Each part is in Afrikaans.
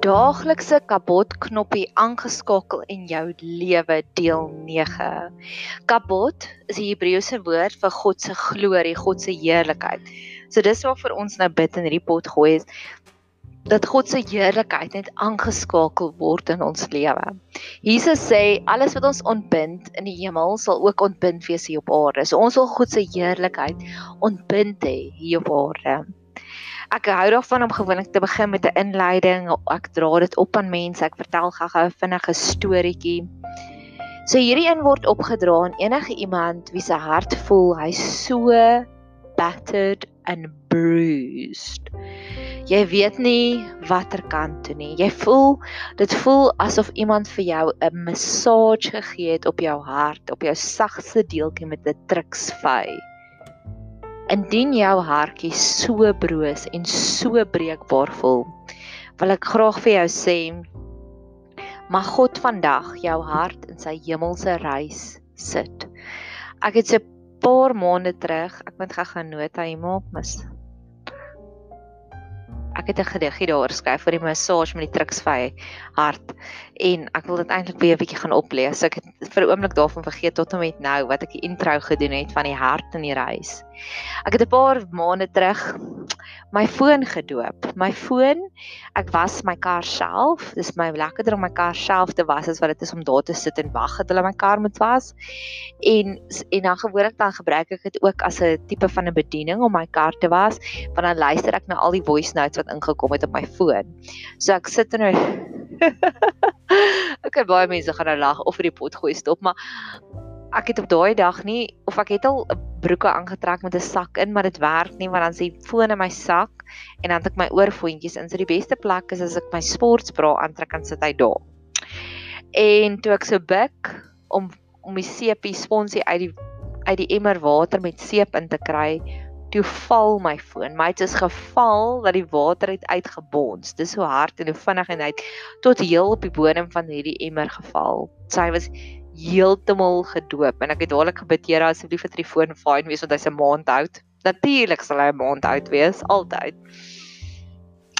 daaglikse kabot knoppie aangeskakel in jou lewe deel 9. Kabot is die Hebreëse woord vir God se glorie, God se heerlikheid. So dis wat vir ons nou bid in hierdie pot gooi is dat God se heerlikheid net aangeskakel word in ons lewe. Jesus sê alles wat ons ontbind in die hemel sal ook ontbind wees hier op aarde. So ons wil God se heerlikheid ontbind hê hier op aarde. Ek hou daarvan om gewoonlik te begin met 'n inleiding. Ek dra dit op aan mense. Ek vertel gou-gou 'n vinnige storieetjie. So hierdie een word opgedra aan enige iemand wie se hart voel hy's so battered and bruised. Jy weet nie watter kant toe nie. Jy voel dit voel asof iemand vir jou 'n massage gegee het op jou hart, op jou sagste deeltjie met 'n truksvy. Indien jou hartjie so broos en so breekbaar voel, wil ek graag vir jou sê mag God vandag jou hart in sy hemelse reis sit. Ek het so 'n paar maande terug, ek moet gou-gou nota hier maak, mis. Ek het 'n gediggie daaroor geskryf vir die massage met die truksvy hart en ek wil dit eintlik weer 'n bietjie gaan oplees. Ek het vir 'n oomblik daarvan vergeet tot en met nou wat ek die intro gedoen het van die hart in die reis. Ek het 'n paar maande terug my foon gedoop. My foon, ek was my kar self. Dis my lekkerder om my kar self te was as wat dit is om daar te sit en wag dat hulle my kar moet was. En en dan gewoonlik dan gebruik ek dit ook as 'n tipe van 'n bediening om my kar te was, want dan luister ek na al die voice notes wat ingekom het op my foon. So ek sit en ek kan baie mense gaan nou lag of vir die pot gooi stop, maar ek het op daai dag nie of ek het al 'n broeke aangetrek met 'n sak in, maar dit werk nie want dan sê foon in my sak en dan het ek my oorfoontjies in. So die beste plek is as ek my sportsbra aantrek en sit hy daar. En toe ek so buk om om die seepie sponsie uit die uit die emmer water met seep in te kry, toe val my foon. My het is geval dat die water het uitgebons. Dis so hard en hoe vinnig en hy het tot heel op die bodem van hierdie emmer geval. Sy was heeltemal gedoop en ek het dadelik gebid Here asseblief dat die foon fyn wees want hy's 'n maand oud. Natuurlik sal hy 'n maand oud wees, altyd.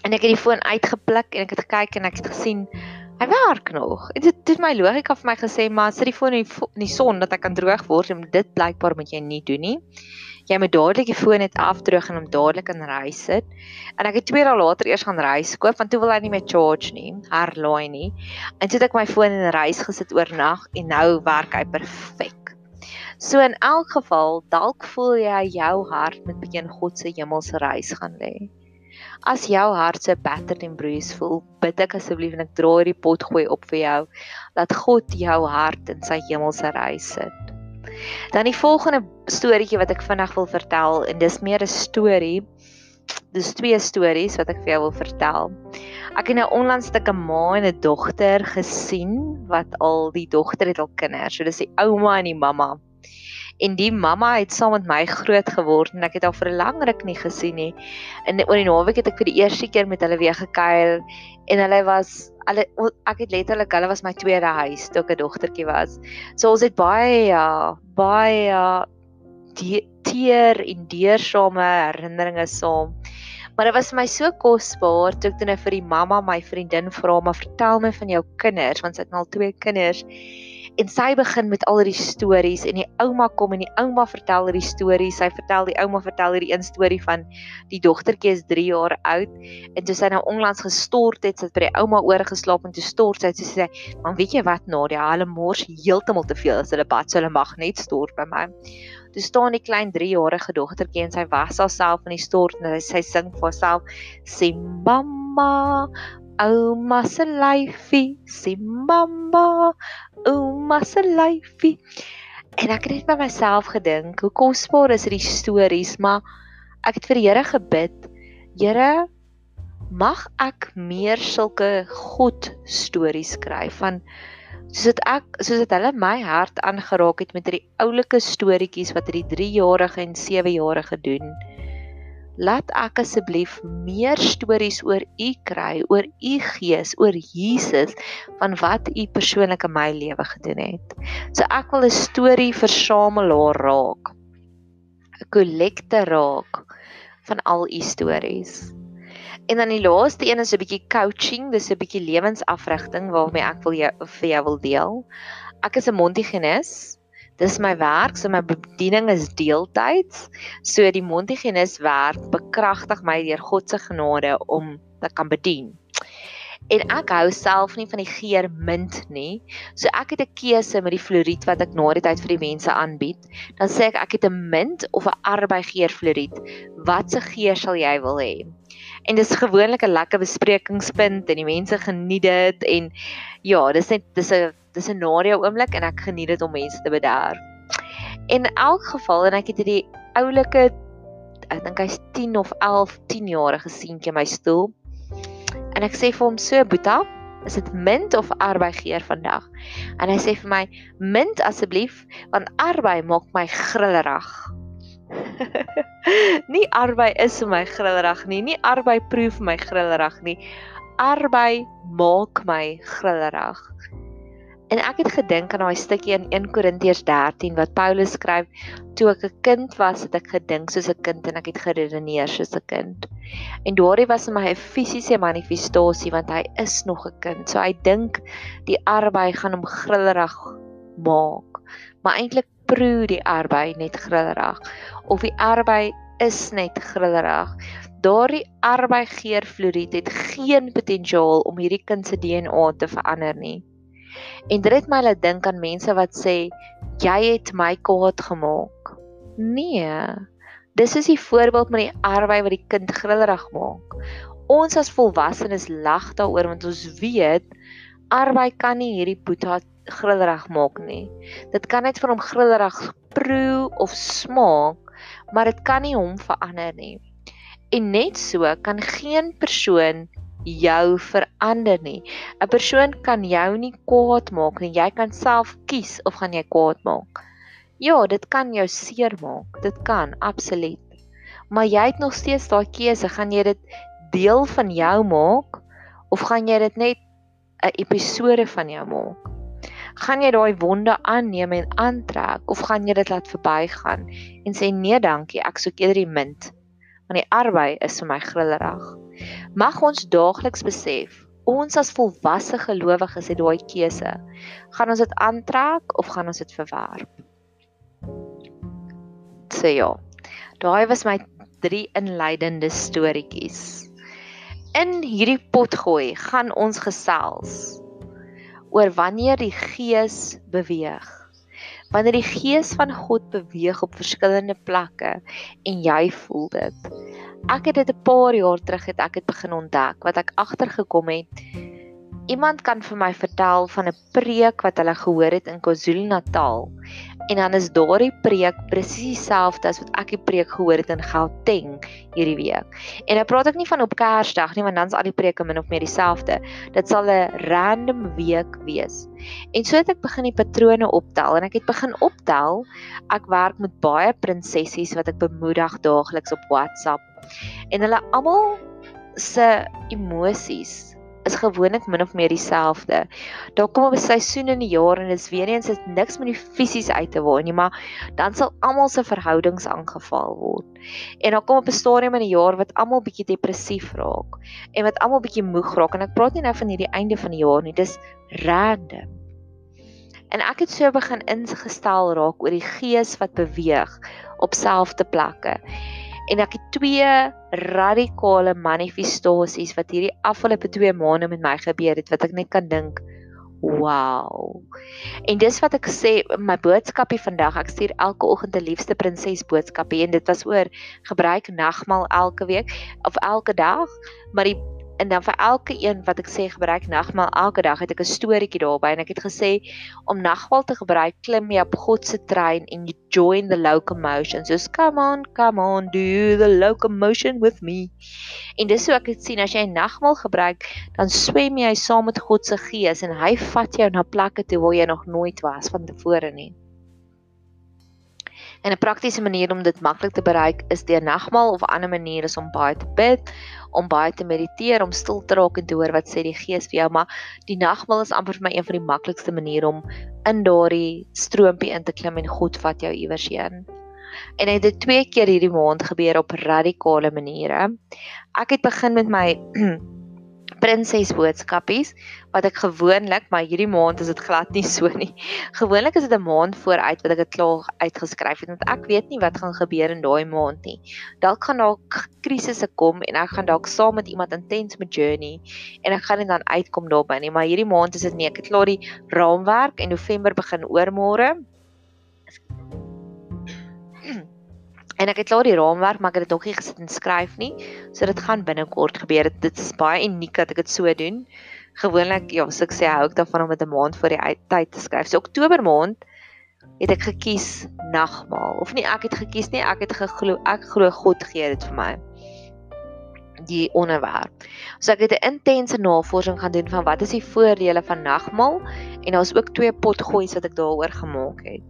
En ek het die foon uitgepluk en ek het gekyk en ek het gesien hy werk nog. Dit het my logika vir my gesê maar sit die foon in die, in die son dat hy kan droog word en dit blykbaar moet jy nie doen nie jy moet dadelik die foon net afdroog en hom dadelik in ry sit. En ek het 2 dae later eers gaan ry koop want toe wil hy nie meer charge nie, herlaai nie. En toe het ek my foon in ry gesit oornag en nou werk hy perfek. So in elk geval, dalk voel jy jou hart met begin God se hemelse reis gaan lê. As jou hart so battered en bruised voel, bid ek asseblief en ek dra hierdie pot gooi op vir jou dat God jou hart in sy hemelse reis sit. Dan die volgende storieetjie wat ek vinnig wil vertel en dis meer 'n storie. Dis twee stories wat ek vir jou wil vertel. Ek het nou onlangs 'n ma en 'n dogter gesien wat al die dogter het al kinders. So dis die ouma en die mamma. En die mamma het saam met my groot geword en ek het haar vir 'n lang ruk nie gesien nie. En oor die naweek het ek vir die eerste keer met hulle weer gekuier en hulle was hulle ek het letterlik hulle was my tweede huis toe ek 'n dogtertjie was. So ons het baie ja, baie die teer en deersame herinneringe saam. Maar dit was vir my so kosbaar toe ek toe nou vir die mamma my vriendin vra maar vertel my van jou kinders want sy het nou al twee kinders en sy begin met al die stories en die ouma kom en die ouma vertel hierdie stories. Sy vertel die ouma vertel hierdie een storie van die dogtertjie is 3 jaar oud en toe sy nou onlangs gestort het, sy het by die ouma oorgeslaap en toe stort sy. Sy sê, "Man, weet jy wat, Nadia, hulle mors heeltemal te veel as hulle bad, so hulle mag net stort by my." Toe staan die klein 3-jarige dogtertjie en sy was haarself in die stort en sy sing vir haarself, "Simbamba, ouma se lyfie, Simbamba, ouma se lyfie. En ek het net by myself gedink, hoe kosbaar is hierdie stories, maar ek het vir die Here gebid, Here, mag ek meer sulke God stories skryf van soos dit ek soos dit hulle my hart aangeraak het met hierdie oulike storieetjies wat hierdie 3-jarige en 7-jarige doen laat ek asseblief meer stories oor u kry, oor u gees, oor Jesus van wat u persoonlik in my lewe gedoen het. So ek wil 'n storie versamelaar raak. 'n kollekte raak van al u stories. En dan die laaste een is 'n bietjie coaching, dis 'n bietjie lewensafrigting waarmee ek wil jou vir jou wil deel. Ek is 'n Montigenis. Dis my werk, so my bediening is deeltyds. So die Montigenis werk bekragtig my deur God se genade om te kan bedien. En ek hou self nie van die geur mint nie. So ek het 'n keuse met die floriet wat ek na die tyd vir die mense aanbied. Dan sê ek ek het 'n mint of 'n arbeigeer floriet. Wat se geur sal jy wil hê? En dis gewoonlik 'n lekker besprekingspunt en die mense geniet dit en ja, dis net dis 'n dis 'n nadio oomblik en ek geniet dit om mense te bederf. En in elk geval en ek het hierdie oulike ek dink hy's 10 of 11, 10 jarige seentjie my stoel En ek sê vir hom so, Boeta, is dit mint of arbei geër vandag? En hy sê vir my, mint asseblief, want arbei maak my grillerig. nie arbei is vir my grillerig nie, nie arbei proef my grillerig nie. Arbei maak my grillerig. En ek het gedink aan daai stukkie in 1 Korintiërs 13 wat Paulus skryf, toe ek 'n kind was, het ek gedink soos 'n kind en ek het geredeneer soos 'n kind. En daardie was vir my 'n fisiese manifestasie want hy is nog 'n kind. So hy dink die arbei gaan hom grillerig maak. Maar eintlik proe die arbei net grillerig of die arbei is net grillerig. Daardie arbei geur fluoried het geen potensiaal om hierdie kind se DNA te verander nie. En dit het my laat dink aan mense wat sê jy het my kwaad gemaak. Nee. Dis is die voorbeeld met die arbei wat die kind grillerig maak. Ons as volwassenes lag daaroor want ons weet arbei kan nie hierdie boeta grillerig maak nie. Dit kan net vir hom grillerig proe of smaak, maar dit kan nie hom verander nie. En net so kan geen persoon jou verander nie. 'n Persoon kan jou nie kwaad maak nie. Jy kan self kies of gaan jy kwaad maak. Ja, dit kan jou seermaak. Dit kan absoluut. Maar jy het nog steeds daai keuse. Gaan jy dit deel van jou maak of gaan jy dit net 'n episode van jou maak? Gaan jy daai wonde aanneem en aantrek of gaan jy dit laat verbygaan en sê nee dankie, ek soek eerder die munt want die arbei is vir my grillerig. Mag ons daagliks besef, ons as volwasse gelowiges het daai keuse. Gaan ons dit aantrek of gaan ons dit verwerp? Sê ja. Daai was my drie inleidende storieetjies. In hierdie potgooi gaan ons gesels oor wanneer die gees beweeg. Wanneer die gees van God beweeg op verskillende plekke en jy voel dit ek het dit 'n paar jaar terug het ek dit begin ontdek wat ek agtergekom het. Iemand kan vir my vertel van 'n preek wat hulle gehoor het in KwaZulu-Natal. En dan is daardie preek presies dieselfde as wat ek die preek gehoor het in Gauteng hierdie week. En nou praat ek nie van op Kersdag nie, want dan is al die preke min of meer dieselfde. Dit sal 'n random week wees. En so het ek begin die patrone optel en ek het begin optel. Ek werk met baie prinsessies wat ek bemoedig daagliks op WhatsApp En hulle almal se emosies is gewoonlik min of meer dieselfde. Daar kom 'n seisoen in die jaar en dit is weer eens dit niks met die fisies uit te waai nie, maar dan sal almal se verhoudings aangeval word. En dan kom op 'n stadium in die jaar wat almal bietjie depressief raak en wat almal bietjie moeg raak en ek praat nie nou van hierdie einde van die jaar nie, dis random. En ek het so begin ingestel raak oor die gees wat beweeg op selfde plekke en ek het twee radikale manifestasies wat hierdie afgelope 2 maande met my gebeur het wat ek net kan dink wow. En dis wat ek sê my boodskapie vandag ek stuur elke oggend 'n liefste prinses boodskapie en dit was oor gebruik nagmaal elke week of elke dag maar die en dan vir elke een wat ek sê gebruik nagmaal elke dag. Het ek 'n storieetjie daarby en ek het gesê om nagmaal te gebruik klim jy op God se trein en you join the locomotion. So come on come on do the locomotion with me. En dis hoe ek dit sien as jy nagmaal gebruik dan swem jy saam met God se gees en hy vat jou na plekke toe waar jy nog nooit was van tevore nie En 'n praktiese manier om dit maklik te bereik is deur nagmaal of 'n ander manier is om baie te bid, om baie te mediteer, om stil te raak en te hoor wat sê die Gees vir jou, maar die nagmaal is amper vir my een van die maklikste maniere om in daardie stroompie in te klim en God vat jou iewers heen. En dit het twee keer hierdie maand gebeur op radikale maniere. Ek het begin met my prinses boodskapies wat ek gewoonlik maar hierdie maand is dit glad nie so nie. Gewoonlik is dit 'n maand vooruit wat ek dit klaar uitgeskryf het want ek weet nie wat gaan gebeur in daai maand nie. Dalk gaan dalk krisisse kom en ek gaan dalk saam met iemand intens met journey en ek gaan dit dan uitkom daarby nie, maar hierdie maand is dit nie. Ek het klaar die raamwerk en November begin oormôre. En ek het klaar die raamwerk, maar ek het dit nog nie gesit en skryf nie. So dit gaan binnekort gebeur. Dit is baie uniek dat ek dit so doen. Gewoonlik ja, so ek sê hou ek daarvan om dit 'n maand voor die tyd te skryf. So Oktober maand het ek gekies nagmaal. Of nie ek het gekies nie, ek het geglo ek glo God gee dit vir my die onderwerp. So ek het 'n intense navorsing gaan doen van wat is die voordele van nagmaal en daar's ook twee potgoeies wat ek daaroor gemaak het.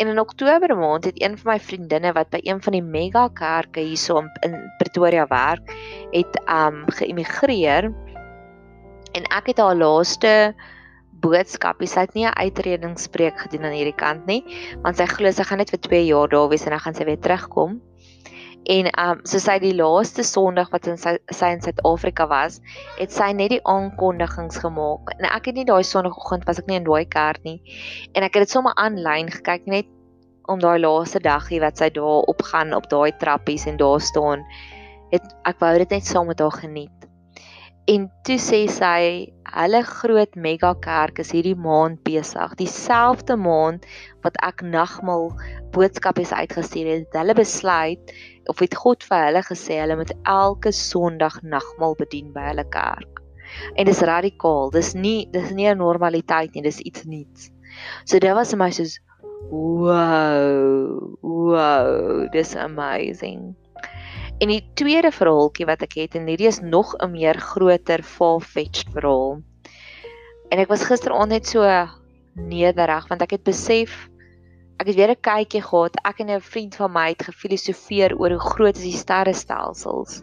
En in Oktober maand het een van my vriendinne wat by een van die mega kerke hierso in Pretoria werk, het um geëmigreer. En ek het haar laaste boodskap, sy het nie 'n uitredingspreek gedoen aan hierdie kant nie, want sy glo sy gaan net vir 2 jaar daar wees en dan gaan sy weer terugkom. En um so sy die laaste Sondag wat in sy, sy in Suid-Afrika was, het sy net die aankondigings gemaak. En ek het nie daai Sondagoggend was ek nie in daai kerk nie. En ek het dit sommer aanlyn gekyk net om daai laaste dagie wat sy daar opgaan op daai trappies en daar staan. Het ek wou dit net saam met haar geniet. En toe sê sy, hulle groot mega kerk is hierdie maand besig, dieselfde maand wat ek nagmaal boodskapies uitgestuur het. Hulle besluit of het God vir hulle gesê hulle moet elke Sondag nagmaal bedien by hulle kerk. En dis radikaal. Dis nie dis nie 'n normaliteit nie, dis iets nuuts. So dit was vir my soos wow. Wow, dis amazing. En die tweede verhaaltjie wat ek het en hierdie is nog 'n meer groter far-fetched verhaal. En ek was gisteraand net so nederig want ek het besef ek het weer 'n kykie gehad. Ek en 'n vriend van my het gefilosofeer oor hoe groot is die sterrestelsels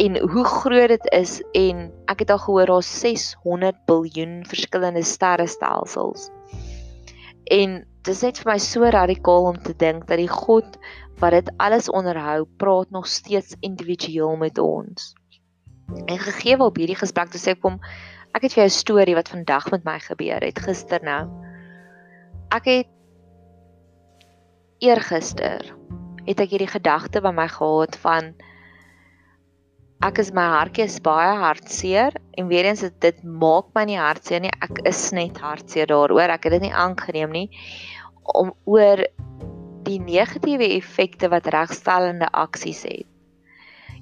en hoe groot dit is en ek het al gehoor daar's 600 biljoen verskillende sterrestelsels. En dit is net vir my so radikaal om te dink dat die God wat dit alles onderhou, praat nog steeds individueel met ons. En gegee op hierdie gesprek toe sê ek kom ek het vir jou 'n storie wat vandag met my gebeur het gister nou. Ek het eergister het ek hierdie gedagte by my gehad van ek is my hartjie is baie hartseer en weer eens dit, dit maak my nie hartseer nie ek is net hartseer daaroor ek het dit nie aangeneem nie om oor die negatiewe effekte wat regstellende aksies het.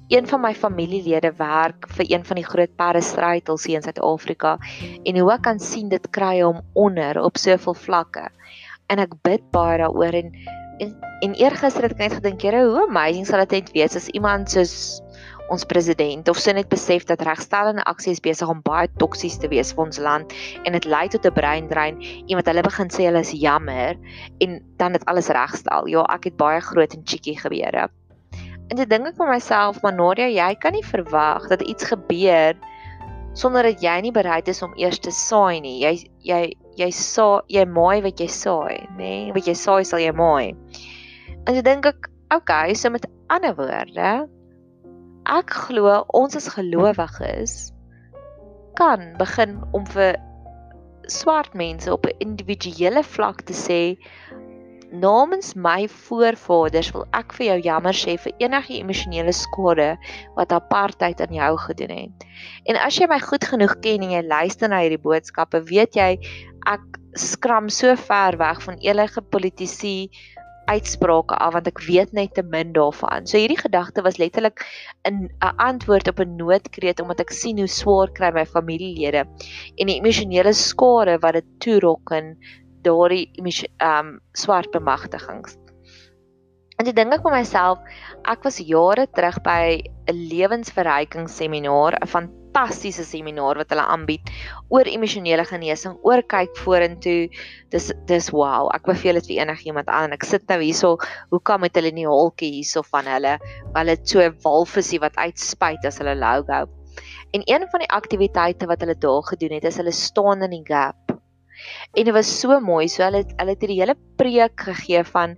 Een van my familielede werk vir een van die groot parastrytels hier in Suid-Afrika en hoe ek kan sien dit kry hom onder op soveel vlakke. En ek bid baie daaroor en En en eergister het ek net gedink, Here, hoe amazing sal dit net wees as iemand soos ons president of sy net besef dat regstellende aksie besig om baie toksies te wees vir ons land en dit lei tot 'n breindrein. Iemand hulle begin sê hulle is jammer en dan dit alles regstel. Ja, ek het baie groot en cheeky gebeure. En dit dink ek vir myself, maar Nadia, jy kan nie verwag dat iets gebeur sonder dat jy nie bereid is om eers te saai nie. Jy jy jy sa jy maai wat jy saai, nê? Nee? Wat jy saai sal jy maai. En ek dink ek, okay, so met ander woorde, ek glo ons as gelowiges kan begin om vir swart mense op 'n individuele vlak te sê namens my voorvaders wil ek vir jou jammer sê vir enige emosionele skade wat apartheid aan jou gedoen het. En as jy my goed genoeg ken en jy luister na hierdie boodskappe, weet jy ek skram so ver weg van enige politisie uitsprake af want ek weet net te min daarvan. So hierdie gedagte was letterlik 'n 'n antwoord op 'n noodkreet omdat ek sien hoe swaar kry my familielede en die emosionele skade wat dit toerokken daardie ehm um, swart bemagtigings. En ek dink ek vir myself, ek was jare terug by 'n lewensverrykingseminar, 'n fantastiese seminar wat hulle aanbied oor emosionele genesing, oor kyk vorentoe. Dis dis wow. Ek beveel dit vir enigiemand aan. Ek sit nou hierso, hoe kom met hulle nie holkie hierso van hulle, hulle so 'n walvisie wat uitspuit as hulle logo. En een van die aktiwiteite wat hulle daar gedoen het, is hulle staan in die gap En dit was so mooi. So hulle hulle het hierdie hele preek gegee van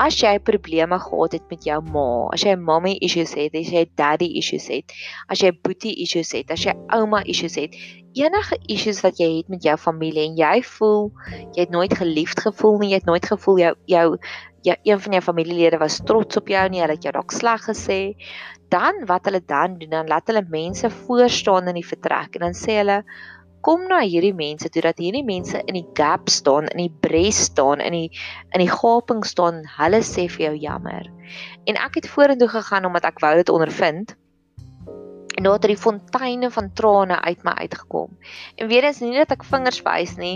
as jy probleme gehad het met jou ma, as jy mommy issues het, as jy daddy issues het, as jy boetie issues het, as jy ouma issues het, enige issues wat jy het met jou familie en jy voel jy het nooit geliefd gevoel nie, jy het nooit gevoel jou jou ja een van jou familielede was trots op jou nie, hulle het jou dalk sleg gesê, dan wat hulle dan doen, dan laat hulle mense voor staan in die vertrek en dan sê hulle kom na hierdie mense toe dat hierdie mense in die gap staan, in die bres staan, in die in die gaping staan. Hulle sê vir jou jammer. En ek het vorentoe gegaan omdat ek wou dit ondervind en daar het die fonteine van trane uit my uitgekom. En weer eens nie dat ek vingers wys nie,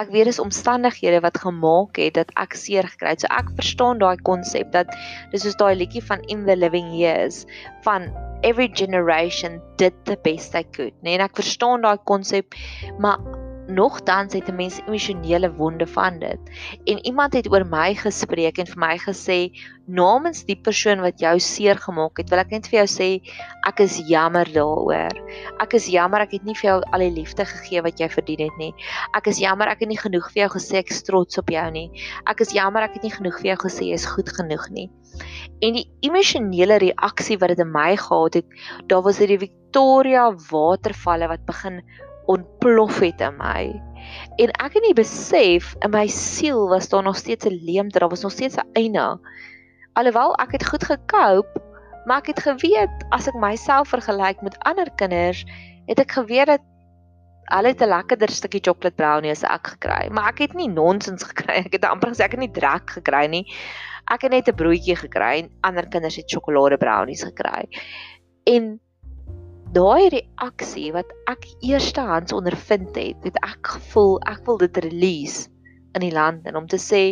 ek weet dis omstandighede wat gemaak het dat ek seer gekry het. So ek verstaan daai konsep dat dis soos daai liedjie van In the Living Years van every generation did the best they could. Nee, en ek verstaan daai konsep, maar nogtans het 'n mens emosionele wonde van dit. En iemand het oor my gespreek en vir my gesê namens die persoon wat jou seer gemaak het, wil ek net vir jou sê ek is jammer daaroor. Ek is jammer ek het nie vir jou al die liefde gegee wat jy verdien het nie. Ek is jammer ek het nie genoeg vir jou gesê ek is trots op jou nie. Ek is jammer ek het nie genoeg vir jou gesê jy is goed genoeg nie. En die emosionele reaksie wat dit in my gehad het, daar was hierdie Victoria watervalle wat begin ontplof het in my. En ek het nie besef in my siel was daar nog steeds 'n leemte, daar was nog steeds 'n eina. Alhoewel ek het goed gekoop, maar ek het geweet as ek myself vergelyk met ander kinders, het ek geweet dat hulle het 'n lekkerder stukkie chocolate brownie as ek gekry, maar ek het nie nonsens gekry. Ek het amper gesê ek het nie drek gekry nie. Ek het net 'n broodjie gekry en ander kinders het sjokolade brownies gekry. En daai reaksie wat ek eerstehands ondervind het, het ek gevoel ek wil dit release in die land en om te sê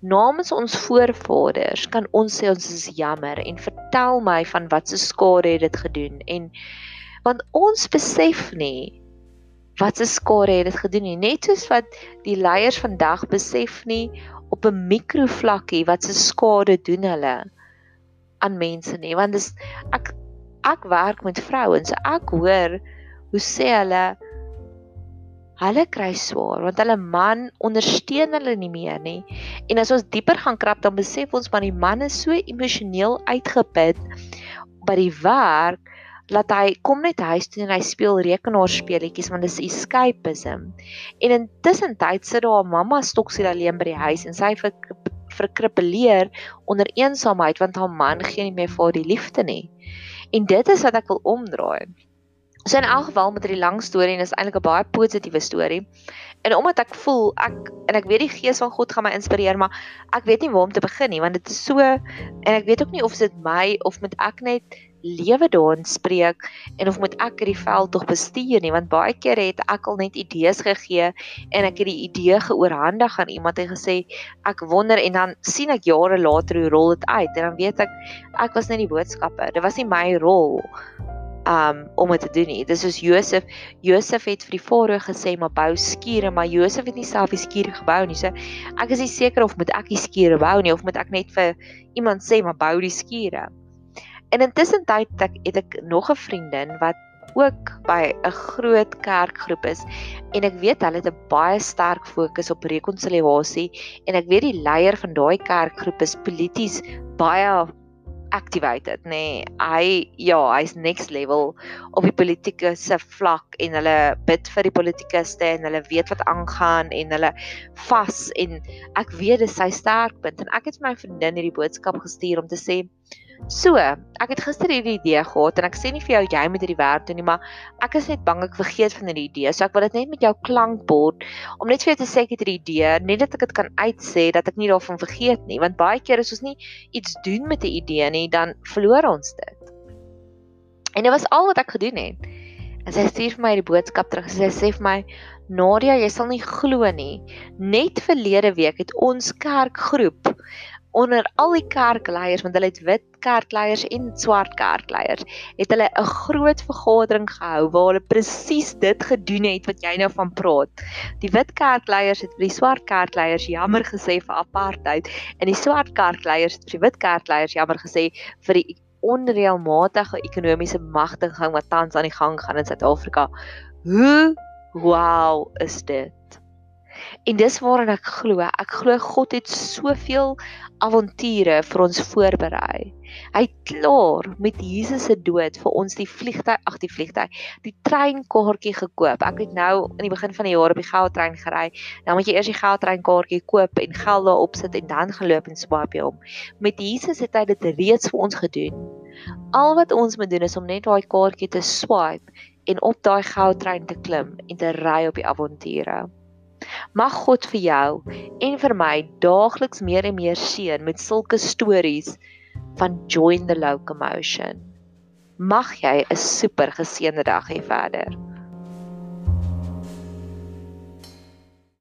namens ons voorvaders kan ons sê ons is jammer en vertel my van wat se skade het dit gedoen en want ons besef nie wat se skade het dit gedoen nie. Net soos wat die leiers vandag besef nie op 'n mikrovlakkie wat se skade doen hulle aan mense nie want dis ek ek werk met vrouens. Ek hoor hoe sê hulle hulle kry swaar want hulle man ondersteun hulle nie meer nie. En as ons dieper gaan krap dan besef ons maar die man is so emosioneel uitgeput by die werk dat hy kom net huis toe en hy speel rekenaarspeletjies want dit is escapism. En intussen tyd sit daar 'n mamma stoksie alleen by die huis en sy verkrippeleer onder eensaamheid want haar man gee nie meer vir haar die liefde nie. En dit is wat ek wil omdraai. So in elk geval met hierdie lang storie en is eintlik 'n baie positiewe storie. En omdat ek voel ek en ek weet die gees van God gaan my inspireer, maar ek weet nie waar om te begin nie want dit is so en ek weet ook nie of dit my of moet ek net lewe daarin spreek en of moet ek hierdie veld tog bestuur nie want baie kere het ek al net idees gegee en ek het die idee geoorhandig aan iemand en gesê ek wonder en dan sien ek jare later hoe rol dit uit en dan weet ek ek was net die boodskapper. Dit was nie my rol um om dit te doen nie. Dis soos Josef Josef het vir die farao gesê maar bou skure maar Josef het nie self die skure gebou nie. So ek is nie seker of moet ek die skure bou nie of moet ek net vir iemand sê maar bou die skure En intussen het het ek nog 'n vriendin wat ook by 'n groot kerkgroep is. En ek weet hulle het 'n baie sterk fokus op rekonsiliasie en ek weet die leier van daai kerkgroep is polities baie activated nê. Nee, hy ja hy's next level op die politieke se vlak en hulle bid vir die politikuste en hulle weet wat aangaan en hulle vas en ek weet dis sy sterkpunt. En ek het vir my vriendin hierdie boodskap gestuur om te sê So, ek het gister hierdie idee gehad en ek sê nie vir jou jy moet hierdie werk doen nie, maar ek is net bang ek vergeet van hierdie idee. So ek wil dit net met jou klankbord om net vir jou te sê ek het hierdie idee, net dat ek dit kan uitsê dat ek nie daarvan vergeet nie, want baie keer as ons nie iets doen met 'n idee nie, dan verloor ons dit. En dit was al wat ek gedoen het. En sy stuur vir my die boodskap terug. Sy sê vir my: "Nadia, jy sal nie glo nie. Net verlede week het ons kerkgroep onder al die kerkleiers want hulle het wit kerkleiers en swart kerkleiers het hulle 'n groot vergadering gehou waar hulle presies dit gedoen het wat jy nou van praat. Die wit kerkleiers het vir die swart kerkleiers jammer gesê vir apartheid en die swart kerkleiers het vir die wit kerkleiers jammer gesê vir die onreëlmatige ekonomiese bemagtiging wat tans aan die gang gaan in Suid-Afrika. Hoe wow is dit? En dis waarin ek glo. Ek glo God het soveel avonture vir ons voorberei. Hy het klaar met Jesus se dood vir ons die vliegtyg, ag die vliegtyg, die treinkaartjie gekoop. Ek het nou in die begin van die jaar op die geldtrein gery. Dan moet jy eers die geldtreinkaartjie koop en geld daarop sit en dan geloop en swipe jy hom. Met Jesus het hy dit reeds vir ons gedoen. Al wat ons moet doen is om net daai kaartjie te swipe en op daai geldtrein te klim en te ry op die avonture. Mag God vir jou en vir my daagliks meer en meer seën met sulke stories van join the locomotion. Mag jy 'n super geseënde dag hê verder.